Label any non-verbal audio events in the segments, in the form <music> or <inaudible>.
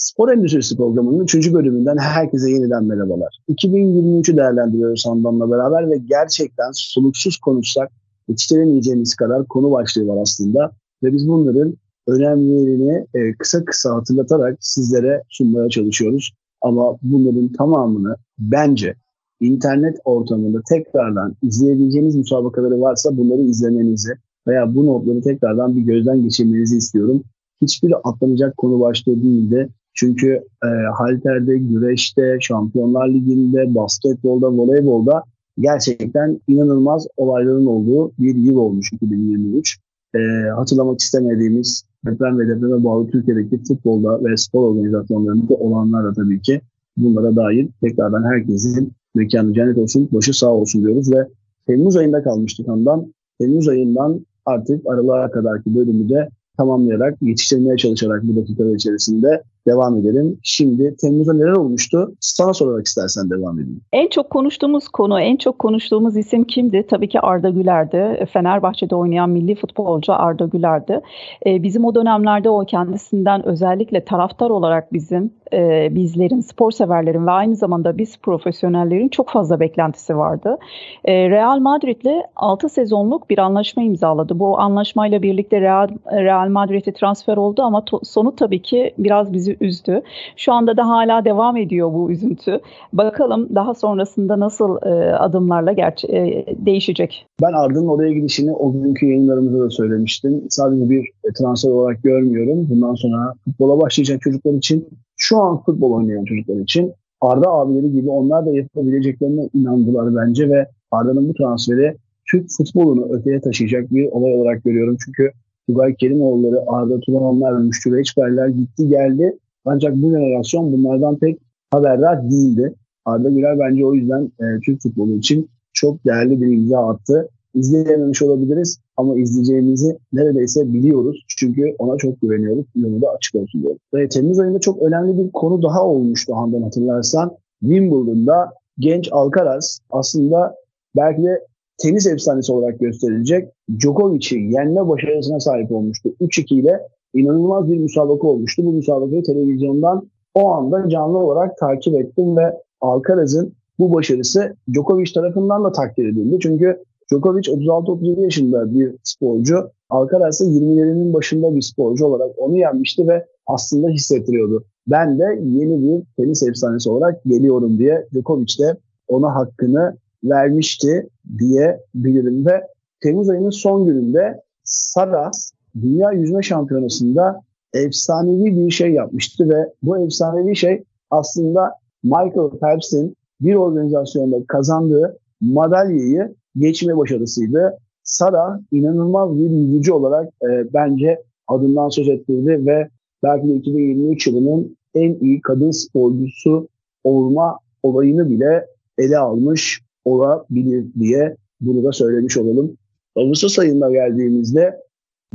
Spor Endüstrisi programının 3. bölümünden herkese yeniden merhabalar. 2023'ü değerlendiriyoruz Handan'la beraber ve gerçekten soluksuz konuşsak yetiştiremeyeceğimiz kadar konu başlığı var aslında. Ve biz bunların önemlerini e, kısa kısa hatırlatarak sizlere sunmaya çalışıyoruz. Ama bunların tamamını bence internet ortamında tekrardan izleyebileceğiniz müsabakaları varsa bunları izlemenizi veya bu notları tekrardan bir gözden geçirmenizi istiyorum. Hiçbiri atlanacak konu başlığı değildi. Çünkü e, halterde, güreşte, Şampiyonlar Ligi'nde, basketbolda, voleybolda gerçekten inanılmaz olayların olduğu bir yıl olmuş 2023. E, hatırlamak istemediğimiz deprem ve depreme bağlı Türkiye'deki futbolda ve spor organizasyonlarında olanlar da tabii ki bunlara dair tekrardan herkesin mekanı cennet olsun, başı sağ olsun diyoruz ve Temmuz ayında kalmıştık ondan. Temmuz ayından artık aralığa kadarki bölümü de tamamlayarak, yetiştirmeye çalışarak bu dakikalar içerisinde devam edelim. Şimdi Temmuz'da neler olmuştu? Sana sorarak istersen devam edelim. En çok konuştuğumuz konu, en çok konuştuğumuz isim kimdi? Tabii ki Arda Güler'di. Fenerbahçe'de oynayan milli futbolcu Arda Güler'di. Ee, bizim o dönemlerde o kendisinden özellikle taraftar olarak bizim, e, bizlerin, spor severlerin ve aynı zamanda biz profesyonellerin çok fazla beklentisi vardı. E, Real Madrid'le 6 sezonluk bir anlaşma imzaladı. Bu anlaşmayla birlikte Real, Real Madrid'e transfer oldu ama to- sonu tabii ki biraz bizi üzdü. Şu anda da hala devam ediyor bu üzüntü. Bakalım daha sonrasında nasıl e, adımlarla gerçi, e, değişecek. Ben Arda'nın oraya gidişini o günkü yayınlarımızda da söylemiştim. Sadece bir transfer olarak görmüyorum. Bundan sonra futbola başlayacak çocuklar için, şu an futbol oynayan çocuklar için Arda abileri gibi onlar da yapabileceklerine inandılar bence ve Arda'nın bu transferi Türk futbolunu öteye taşıyacak bir olay olarak görüyorum. Çünkü Tugay Kerimoğulları, Arda Turanlar, Müştü Reçberler gitti geldi. Ancak bu jenerasyon bunlardan pek haberdar değildi. Arda Güler bence o yüzden e, Türk futbolu için çok değerli bir imza attı. İzleyememiş olabiliriz ama izleyeceğimizi neredeyse biliyoruz. Çünkü ona çok güveniyoruz. Yolu da açık olsun diyorum. Ve Temmuz ayında çok önemli bir konu daha olmuştu Handan hatırlarsan. Wimbledon'da genç Alcaraz aslında belki de tenis efsanesi olarak gösterilecek Djokovic'i yenme başarısına sahip olmuştu. 3-2 ile inanılmaz bir müsabaka olmuştu. Bu müsabakayı televizyondan o anda canlı olarak takip ettim ve Alcaraz'ın bu başarısı Djokovic tarafından da takdir edildi. Çünkü Djokovic 36-37 yaşında bir sporcu. Alcaraz ise 20'lerinin başında bir sporcu olarak onu yenmişti ve aslında hissettiriyordu. Ben de yeni bir tenis efsanesi olarak geliyorum diye Djokovic de ona hakkını vermişti diye bilirim ve Temmuz ayının son gününde Saras Dünya Yüzme Şampiyonası'nda efsanevi bir şey yapmıştı ve bu efsanevi şey aslında Michael Phelps'in bir organizasyonda kazandığı madalyayı geçme başarısıydı. Sara inanılmaz bir yüzücü olarak e, bence adından söz ettirdi ve belki de 2023 yılının en iyi kadın sporcusu olma olayını bile ele almış olabilir diye bunu da söylemiş olalım. Ağustos ayında geldiğimizde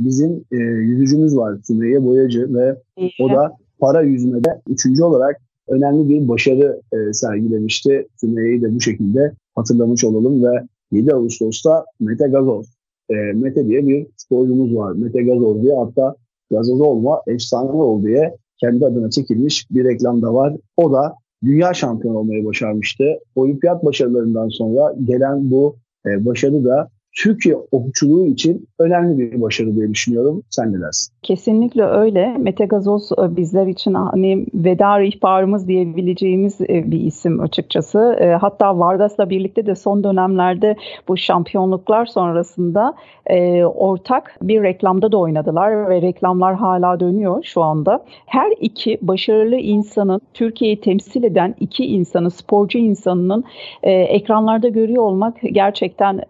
bizim e, yüzücümüz var Sümeyye Boyacı ve o da para yüzmede üçüncü olarak önemli bir başarı e, sergilemişti. Sümeyye'yi de bu şekilde hatırlamış olalım ve 7 Ağustos'ta Mete Gazoz, e, Mete diye bir sporcumuz var. Mete Gazoz diye hatta Gazoz olma efsane ol diye kendi adına çekilmiş bir reklam da var. O da dünya şampiyonu olmayı başarmıştı. Olimpiyat başarılarından sonra gelen bu e, başarı da Türkiye okçuluğu için önemli bir başarı diye düşünüyorum. Sen ne dersin? Kesinlikle öyle. Mete Gazoz e, bizler için hani veda ihbarımız diyebileceğimiz e, bir isim açıkçası. E, hatta Vargas'la birlikte de son dönemlerde bu şampiyonluklar sonrasında ortak bir reklamda da oynadılar ve reklamlar hala dönüyor şu anda. Her iki başarılı insanın Türkiye'yi temsil eden iki insanı, sporcu insanının ekranlarda görüyor olmak gerçekten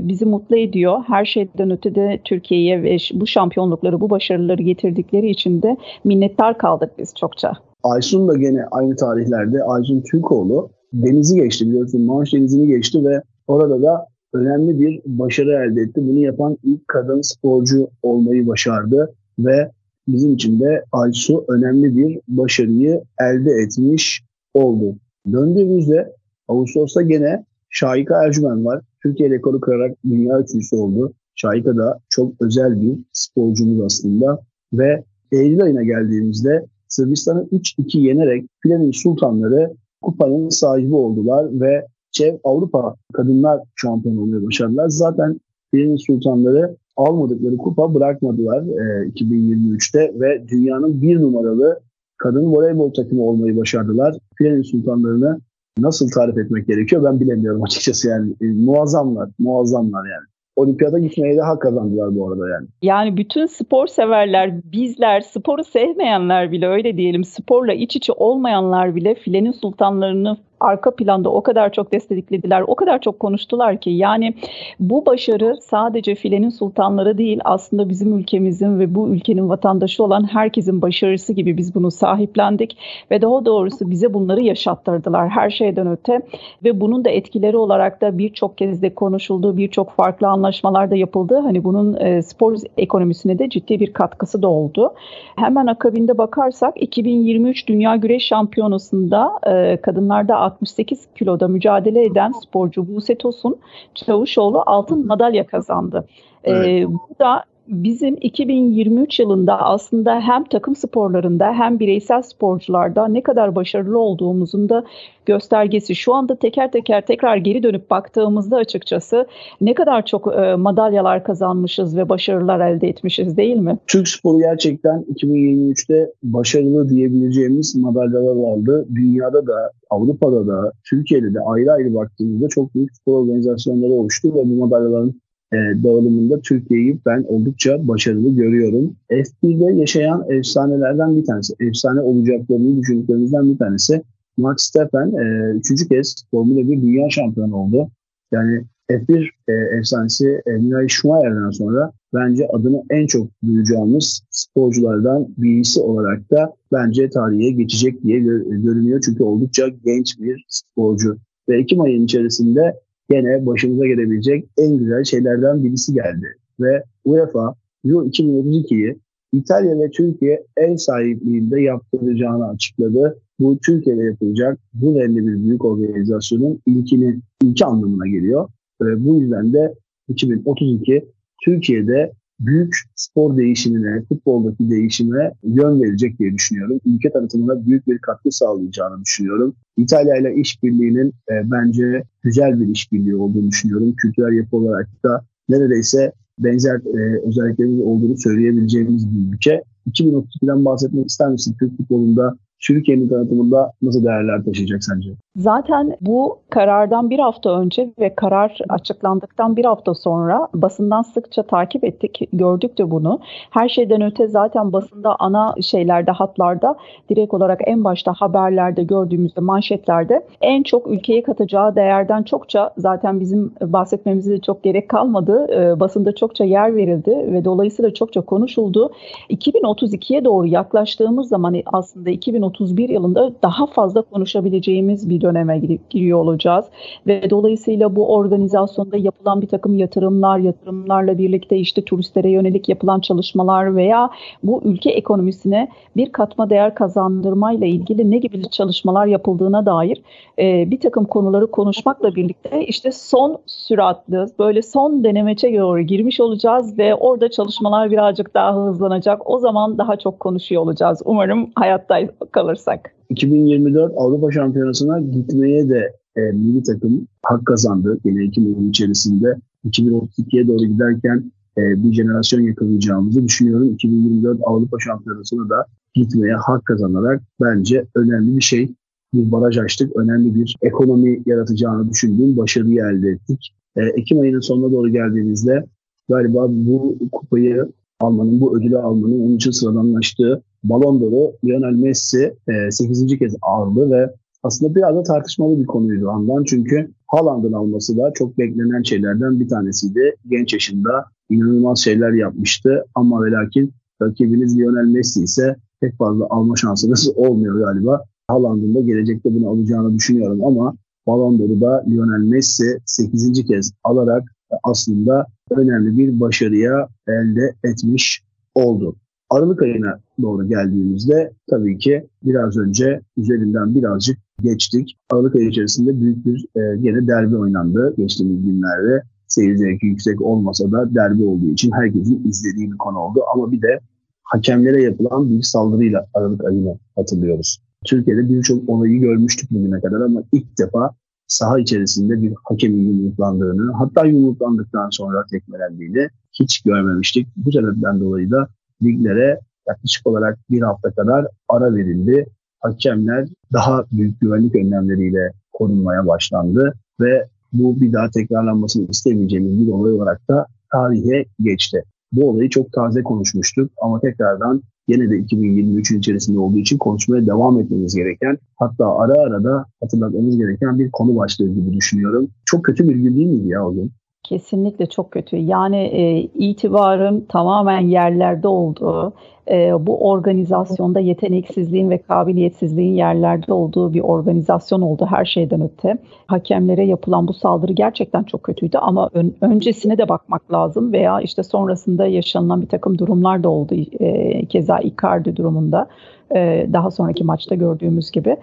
bizim mutlu ediyor. Her şeyden ötede Türkiye'ye ve bu şampiyonlukları, bu başarıları getirdikleri için de minnettar kaldık biz çokça. Aysun da gene aynı tarihlerde Aysun Türkoğlu denizi geçti biliyorsun Manş denizini geçti ve orada da önemli bir başarı elde etti. Bunu yapan ilk kadın sporcu olmayı başardı ve bizim için de Aysu önemli bir başarıyı elde etmiş oldu. Döndüğümüzde Ağustos'ta gene Şahika Ercümen var. Türkiye rekoru kırarak dünya üçüncüsü oldu. Şahika da çok özel bir sporcumuz aslında. Ve Eylül ayına geldiğimizde Sırbistan'ı 3-2 yenerek Filenin Sultanları kupanın sahibi oldular ve Çev Avrupa Kadınlar Şampiyonu olmayı başardılar. Zaten Filenin Sultanları almadıkları kupa bırakmadılar e, 2023'te ve dünyanın bir numaralı kadın voleybol takımı olmayı başardılar. Filenin Sultanlarını nasıl tarif etmek gerekiyor ben bilemiyorum açıkçası yani. E, muazzamlar, muazzamlar yani. Olimpiyata gitmeye de hak kazandılar bu arada yani. Yani bütün spor severler, bizler, sporu sevmeyenler bile öyle diyelim, sporla iç içe olmayanlar bile filenin sultanlarını arka planda o kadar çok desteklediler, o kadar çok konuştular ki yani bu başarı sadece filenin sultanları değil aslında bizim ülkemizin ve bu ülkenin vatandaşı olan herkesin başarısı gibi biz bunu sahiplendik ve daha doğrusu bize bunları yaşattırdılar her şeyden öte ve bunun da etkileri olarak da birçok kez de konuşuldu, birçok farklı anlaşmalar da yapıldı. Hani bunun e, spor ekonomisine de ciddi bir katkısı da oldu. Hemen akabinde bakarsak 2023 Dünya Güreş Şampiyonası'nda e, kadınlarda 68 kiloda mücadele eden sporcu Buse Tosun Çavuşoğlu altın madalya kazandı. Ee, evet. Ee, bu da bizim 2023 yılında aslında hem takım sporlarında hem bireysel sporcularda ne kadar başarılı olduğumuzun da göstergesi. Şu anda teker teker tekrar geri dönüp baktığımızda açıkçası ne kadar çok e, madalyalar kazanmışız ve başarılar elde etmişiz değil mi? Türk sporu gerçekten 2023'te başarılı diyebileceğimiz madalyalar aldı. Dünyada da, Avrupa'da da, Türkiye'de de ayrı ayrı baktığımızda çok büyük spor organizasyonları oluştu ve bu madalyaların e, dağılımında Türkiye'yi ben oldukça başarılı görüyorum. F1'de yaşayan efsanelerden bir tanesi, efsane olacaklarını düşündüklerimizden bir tanesi. Max Verstappen e, üçüncü kez Formula 1 Dünya Şampiyonu oldu. Yani F1 e, efsanesi e, Michael Schumacher'den sonra bence adını en çok duyacağımız sporculardan birisi olarak da bence tarihe geçecek diye görünüyor. Çünkü oldukça genç bir sporcu. Ve Ekim ayının içerisinde gene başımıza gelebilecek en güzel şeylerden birisi geldi. Ve UEFA Euro 2032'yi İtalya ve Türkiye ev sahipliğinde yaptıracağını açıkladı. Bu Türkiye'de yapılacak bu denli bir büyük organizasyonun ilkini, ilki anlamına geliyor. Ve bu yüzden de 2032 Türkiye'de büyük spor değişimine, futboldaki değişime yön verecek diye düşünüyorum. Ülke tanıtımına büyük bir katkı sağlayacağını düşünüyorum. İtalya ile işbirliğinin e, bence güzel bir işbirliği olduğunu düşünüyorum. Kültürel yapı olarak da neredeyse benzer e, özelliklerimiz olduğunu söyleyebileceğimiz bir ülke. 2032'den bahsetmek ister misin? Türk futbolunda Türkiye'nin tanıtımında nasıl değerler taşıyacak sence? Zaten bu karardan bir hafta önce ve karar açıklandıktan bir hafta sonra basından sıkça takip ettik, gördük de bunu. Her şeyden öte zaten basında ana şeylerde, hatlarda direkt olarak en başta haberlerde gördüğümüzde, manşetlerde en çok ülkeye katacağı değerden çokça zaten bizim bahsetmemize de çok gerek kalmadı. E, basında çokça yer verildi ve dolayısıyla çokça konuşuldu. 2032'ye doğru yaklaştığımız zaman aslında 2031 yılında daha fazla konuşabileceğimiz bir döneme giriyor olacağız. Ve dolayısıyla bu organizasyonda yapılan bir takım yatırımlar, yatırımlarla birlikte işte turistlere yönelik yapılan çalışmalar veya bu ülke ekonomisine bir katma değer kazandırmayla ilgili ne gibi çalışmalar yapıldığına dair e, bir takım konuları konuşmakla birlikte işte son süratli böyle son denemeçe doğru girmiş olacağız ve orada çalışmalar birazcık daha hızlanacak. O zaman daha çok konuşuyor olacağız. Umarım hayatta kalırsak. 2024 Avrupa Şampiyonası'na gitmeye de e, milli takım hak kazandı. Yine 2020 içerisinde 2032'ye doğru giderken e, bir jenerasyon yakalayacağımızı düşünüyorum. 2024 Avrupa Şampiyonası'na da gitmeye hak kazanarak bence önemli bir şey. Bir baraj açtık. Önemli bir ekonomi yaratacağını düşündüğüm başarıyı elde ettik. E, Ekim ayının sonuna doğru geldiğimizde galiba bu kupayı almanın, bu ödülü almanın onun için sıradanlaştığı Ballon d'Or'u Lionel Messi e, 8. kez aldı ve aslında biraz da tartışmalı bir konuydu andan çünkü Haaland'ın alması da çok beklenen şeylerden bir tanesiydi. Genç yaşında inanılmaz şeyler yapmıştı ama ve lakin rakibiniz Lionel Messi ise pek fazla alma şansınız <laughs> olmuyor galiba. Haaland'ın da gelecekte bunu alacağını düşünüyorum ama Ballon d'Or'u da Lionel Messi 8. kez alarak aslında önemli bir başarıya elde etmiş oldu. Aralık ayına doğru geldiğimizde tabii ki biraz önce üzerinden birazcık geçtik. Aralık ayı içerisinde büyük bir e, yine derbi oynandı geçtiğimiz günlerde. Seyir zevki yüksek olmasa da derbi olduğu için herkesin izlediği bir konu oldu. Ama bir de hakemlere yapılan bir saldırıyla Aralık ayını hatırlıyoruz. Türkiye'de birçok olayı görmüştük bugüne kadar ama ilk defa saha içerisinde bir hakemin yumruklandığını hatta yumruklandıktan sonra tekmelendiğini hiç görmemiştik. Bu sebepten dolayı da liglere yaklaşık olarak bir hafta kadar ara verildi. Hakemler daha büyük güvenlik önlemleriyle korunmaya başlandı ve bu bir daha tekrarlanmasını istemeyeceğimiz bir olay olarak da tarihe geçti. Bu olayı çok taze konuşmuştuk ama tekrardan yine de 2023'ün içerisinde olduğu için konuşmaya devam etmemiz gereken hatta ara ara da hatırlatmamız gereken bir konu başlığı gibi düşünüyorum. Çok kötü bir gün değil miydi ya o gün? Kesinlikle çok kötü. Yani e, itibarın tamamen yerlerde olduğu, e, bu organizasyonda yeteneksizliğin ve kabiliyetsizliğin yerlerde olduğu bir organizasyon oldu her şeyden öte. Hakemlere yapılan bu saldırı gerçekten çok kötüydü ama ön, öncesine de bakmak lazım veya işte sonrasında yaşanılan bir takım durumlar da oldu. E, keza Icardi durumunda e, daha sonraki maçta gördüğümüz gibi.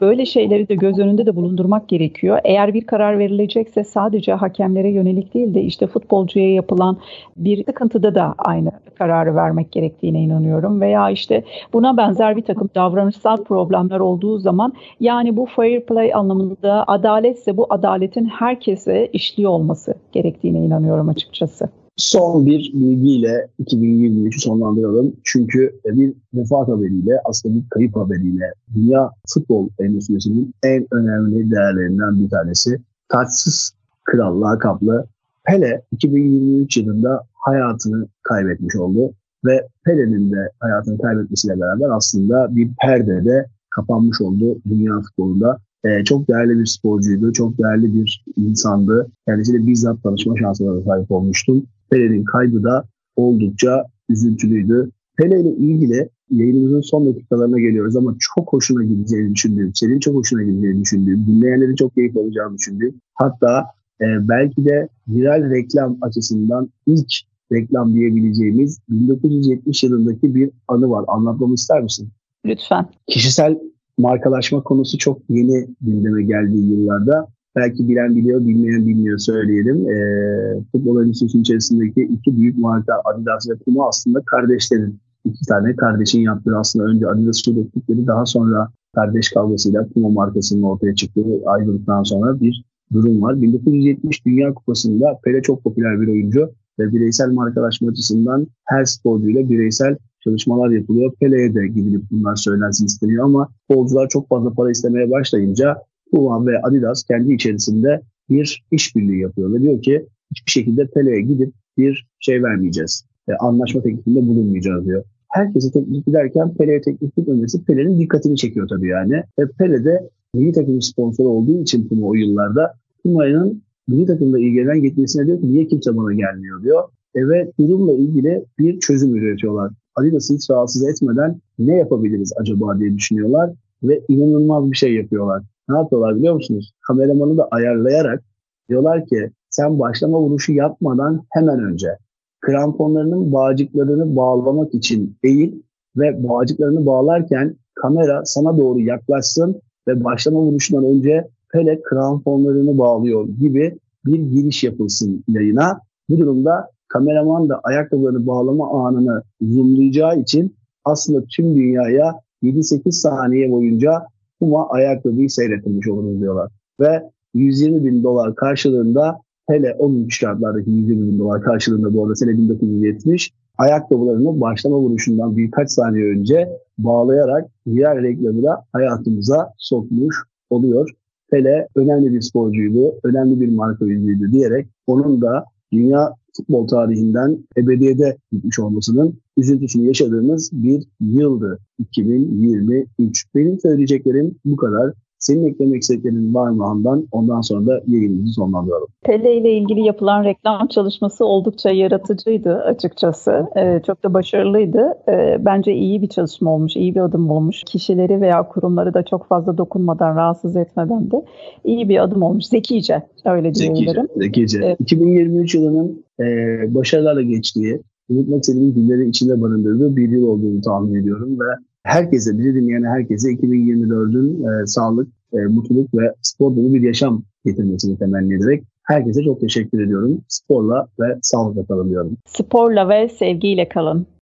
Böyle şeyleri de göz önünde de bulundurmak gerekiyor. Eğer bir karar verilecekse sadece hakemlere yönelik değil de işte futbolcuya yapılan bir sıkıntıda da aynı kararı vermek gerektiğine inanıyorum. Veya işte buna benzer bir takım davranışsal problemler olduğu zaman yani bu fair play anlamında adaletse bu adaletin herkese işliyor olması gerektiğine inanıyorum açıkçası. Son bir bilgiyle 2023'ü sonlandıralım. Çünkü bir vefat haberiyle aslında bir kayıp haberiyle dünya futbol endüstrisinin en önemli değerlerinden bir tanesi. Taçsız kral lakaplı Pele 2023 yılında hayatını kaybetmiş oldu. Ve Pele'nin de hayatını kaybetmesiyle beraber aslında bir perdede kapanmış oldu dünya futbolunda. Ee, çok değerli bir sporcuydu, çok değerli bir insandı. Kendisiyle bizzat tanışma şansına da sahip olmuştum. Pele'nin kaybı da oldukça üzüntülüydü. Pele ile ilgili yayınımızın son dakikalarına geliyoruz ama çok hoşuna gideceğini düşündüğüm, senin çok hoşuna gideceğini düşündüğüm, dinleyenlerin çok keyif alacağını düşündüğüm, hatta e, belki de viral reklam açısından ilk reklam diyebileceğimiz 1970 yılındaki bir anı var. Anlatmamı ister misin? Lütfen. Kişisel markalaşma konusu çok yeni gündeme geldiği yıllarda Belki bilen biliyor, bilmeyen bilmiyor söyleyelim. E, futbol endüstrisinin içerisindeki iki büyük marka Adidas ve Puma aslında kardeşlerin. iki tane kardeşin yaptığı aslında önce Adidas'ı ürettikleri daha sonra kardeş kavgasıyla Puma markasının ortaya çıktığı ayrılıktan sonra bir durum var. 1970 Dünya Kupası'nda Pele çok popüler bir oyuncu ve bireysel markalaşma açısından her sporcuyla bireysel çalışmalar yapılıyor. Pele'ye de gidilip bunlar söylensin isteniyor ama futbolcular çok fazla para istemeye başlayınca Puma ve Adidas kendi içerisinde bir işbirliği yapıyor ve diyor ki hiçbir şekilde Pele'ye gidip bir şey vermeyeceğiz. E, anlaşma teklifinde bulunmayacağız diyor. Herkese teklif giderken Pele'ye teklif gitmemesi Pele'nin dikkatini çekiyor tabii yani. Ve Pele de milli takım sponsoru olduğu için Puma o yıllarda Puma'nın milli takımda ilgilenen gitmesine diyor ki niye kimse bana gelmiyor diyor. E, ve durumla ilgili bir çözüm üretiyorlar. Adidas'ı hiç rahatsız etmeden ne yapabiliriz acaba diye düşünüyorlar ve inanılmaz bir şey yapıyorlar. Ne yapıyorlar biliyor musunuz? Kameramanı da ayarlayarak diyorlar ki sen başlama vuruşu yapmadan hemen önce kramponlarının bağcıklarını bağlamak için eğil ve bağcıklarını bağlarken kamera sana doğru yaklaşsın ve başlama vuruşundan önce Pele kramponlarını bağlıyor gibi bir giriş yapılsın yayına. Bu durumda kameraman da ayakkabılarını bağlama anını zoomlayacağı için aslında tüm dünyaya 7-8 saniye boyunca Puma ayakkabıyı seyrettirmiş oluruz diyorlar. Ve 120 bin dolar karşılığında hele o günkü şartlardaki 120 bin dolar karşılığında bu arada sene 1970 ayakkabılarını başlama vuruşundan birkaç saniye önce bağlayarak diğer reklamı da hayatımıza sokmuş oluyor. Pele önemli bir sporcuydu, önemli bir marka yüzüydü diyerek onun da dünya futbol tarihinden ebediyede gitmiş olmasının üzüntüsünü yaşadığımız bir yıldı 2023. Benim söyleyeceklerim bu kadar. Senin eklemek istediklerin var mı Handan? Ondan sonra da yayınımızı sonlandıralım. Pele ile ilgili yapılan reklam çalışması oldukça yaratıcıydı açıkçası. Ee, çok da başarılıydı. Ee, bence iyi bir çalışma olmuş, iyi bir adım olmuş. Kişileri veya kurumları da çok fazla dokunmadan, rahatsız etmeden de iyi bir adım olmuş. Zekice, öyle diyebilirim. Zekice, zekice. Evet. 2023 yılının e, başarılarla geçtiği, unutmak istediğim günleri içinde barındırdığı bir yıl olduğunu tahmin ediyorum ve herkese, bizi dinleyen herkese 2024'ün e, sağlık, e, mutluluk ve spor dolu bir yaşam getirmesini temenni ederek herkese çok teşekkür ediyorum. Sporla ve sağlıkla kalın diyorum. Sporla ve sevgiyle kalın.